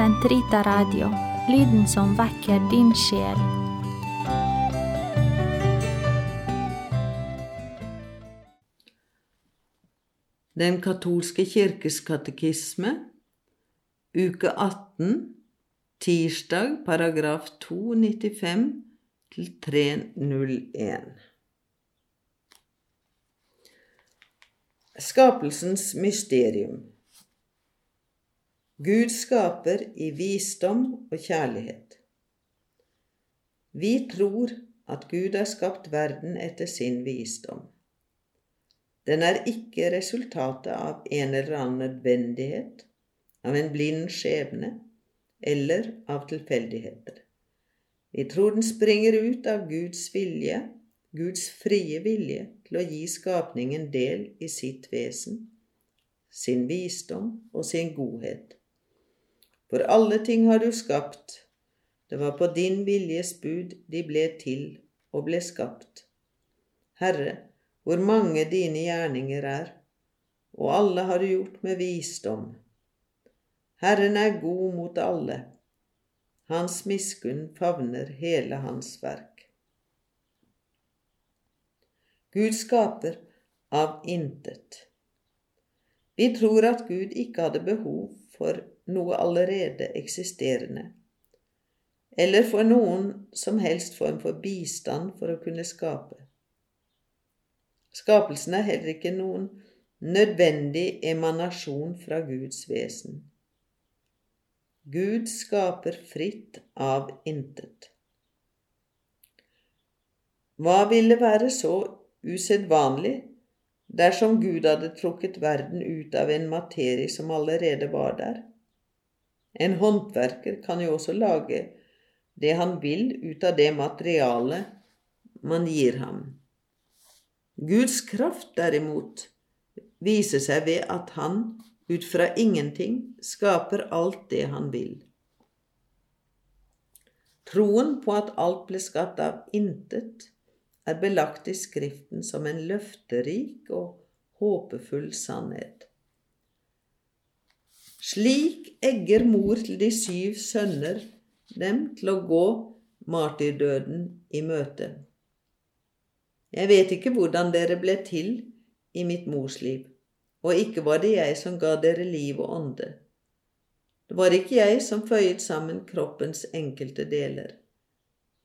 Sentrita Radio, lyden som vekker din sjel. Den katolske kirkes katekisme, uke 18, tirsdag, paragraf 295 til 301. Skapelsens mysterium Gud skaper i visdom og kjærlighet. Vi tror at Gud har skapt verden etter sin visdom. Den er ikke resultatet av en eller annen nødvendighet, av en blind skjebne eller av tilfeldigheter. Vi tror den springer ut av Guds vilje, Guds frie vilje til å gi skapningen del i sitt vesen, sin visdom og sin godhet. For alle ting har du skapt, det var på din viljes bud de ble til og ble skapt. Herre, hvor mange dine gjerninger er, og alle har du gjort med visdom. Herren er god mot alle, hans miskunn favner hele hans verk. Gud skaper av intet. Vi tror at Gud ikke hadde behov for noe allerede eksisterende, eller for noen som helst form for bistand for å kunne skape. Skapelsen er heller ikke noen nødvendig emanasjon fra Guds vesen. Gud skaper fritt av intet. Hva ville være så usedvanlig dersom Gud hadde trukket verden ut av en materie som allerede var der? En håndverker kan jo også lage det han vil ut av det materialet man gir ham. Guds kraft, derimot, viser seg ved at han ut fra ingenting skaper alt det han vil. Troen på at alt ble skapt av intet, er belagt i Skriften som en løfterik og håpefull sannhet. Slik egger mor til de syv sønner dem til å gå martyrdøden i møte. Jeg vet ikke hvordan dere ble til i mitt mors liv, og ikke var det jeg som ga dere liv og ånde. Det var ikke jeg som føyet sammen kroppens enkelte deler.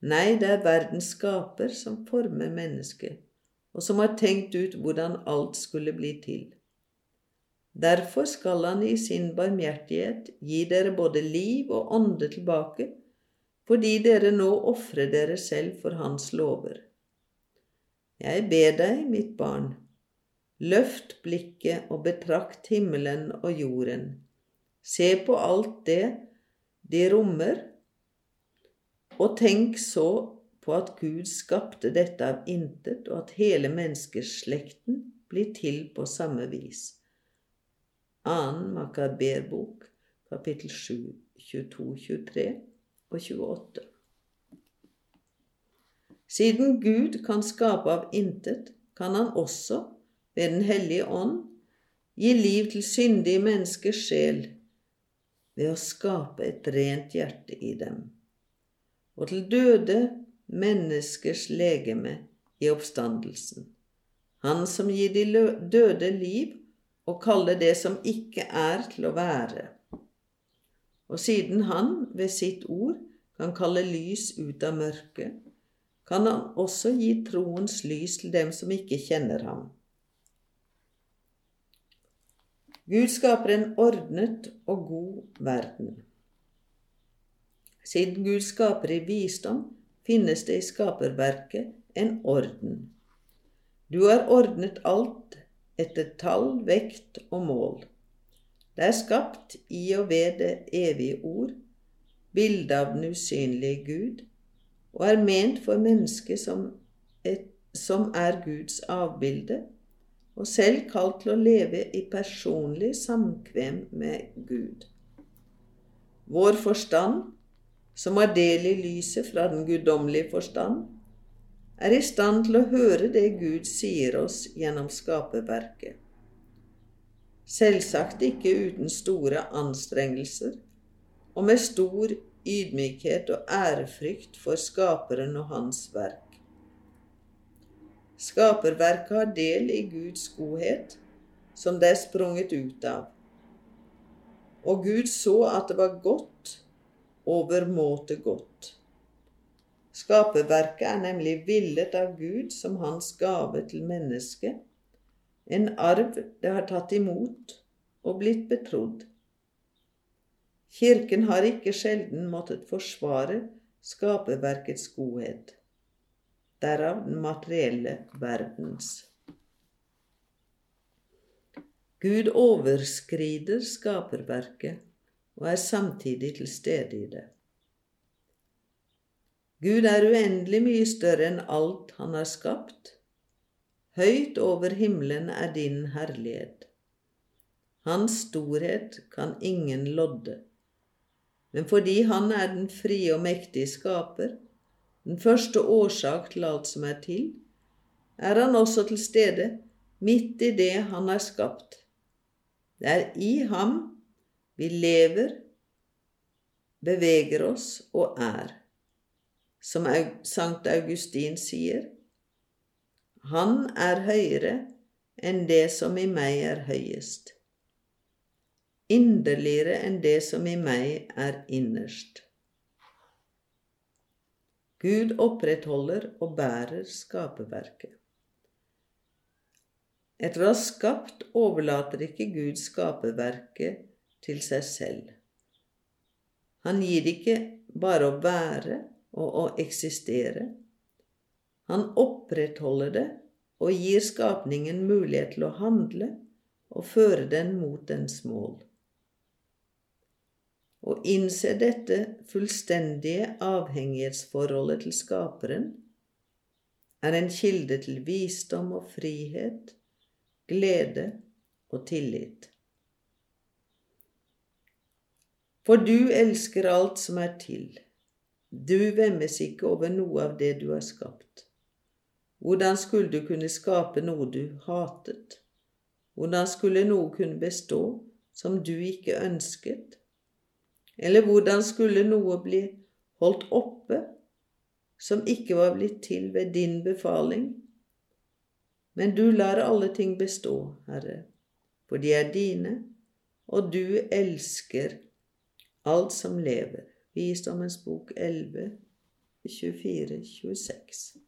Nei, det er verdens skaper som former mennesket, og som har tenkt ut hvordan alt skulle bli til. Derfor skal han i sin barmhjertighet gi dere både liv og ånde tilbake, fordi dere nå ofrer dere selv for hans lover. Jeg ber deg, mitt barn, løft blikket og betrakt himmelen og jorden. Se på alt det de rommer, og tenk så på at Gud skapte dette av intet, og at hele menneskeslekten blir til på samme vis. 2. Makaberbok, kapittel 7, 22, 23 og 28. Siden Gud kan skape av intet, kan han også, ved Den hellige ånd, gi liv til syndige menneskers sjel ved å skape et rent hjerte i dem, og til døde menneskers legeme i oppstandelsen. Han som gir de døde liv og kalle det som ikke er, til å være. Og siden han ved sitt ord kan kalle lys ut av mørket, kan han også gi troens lys til dem som ikke kjenner ham. Gud skaper en ordnet og god verden. Siden Gud skaper i visdom, finnes det i skaperverket en orden. Du har ordnet alt etter tall, vekt og mål. Det er skapt i og ved det evige ord, bildet av den usynlige Gud, og er ment for mennesket som, som er Guds avbilde, og selv kalt til å leve i personlig samkvem med Gud. Vår forstand, som har del i lyset fra den guddommelige forstand, er i stand til å høre det Gud sier oss gjennom skaperverket. Selvsagt ikke uten store anstrengelser, og med stor ydmykhet og ærefrykt for Skaperen og Hans verk. Skaperverket har del i Guds godhet, som det er sprunget ut av. Og Gud så at det var godt, overmåte godt. Skaperverket er nemlig villet av Gud som hans gave til mennesket, en arv det har tatt imot og blitt betrodd. Kirken har ikke sjelden måttet forsvare skaperverkets godhet, derav den materielle verdens. Gud overskrider skaperverket og er samtidig til stede i det. Gud er uendelig mye større enn alt han har skapt. Høyt over himmelen er din herlighet. Hans storhet kan ingen lodde. Men fordi han er den frie og mektige skaper, den første årsak til alt som er til, er han også til stede midt i det han har skapt. Det er i ham vi lever, beveger oss og er. Som Sankt Augustin sier, han er høyere enn det som i meg er høyest, inderligere enn det som i meg er innerst. Gud opprettholder og bærer skaperverket. Etter å ha skapt overlater ikke Gud skaperverket til seg selv. Han gir ikke bare å være og å eksistere. Han opprettholder det og gir skapningen mulighet til å handle og føre den mot dens mål. Å innse dette fullstendige avhengighetsforholdet til Skaperen er en kilde til visdom og frihet glede og tillit. For du elsker alt som er til. Du vemmes ikke over noe av det du har skapt. Hvordan skulle du kunne skape noe du hatet? Hvordan skulle noe kunne bestå som du ikke ønsket? Eller hvordan skulle noe bli holdt oppe som ikke var blitt til ved din befaling? Men du lar alle ting bestå, Herre, for de er dine, og du elsker alt som lever. Visdommens bok 11, 24, 26.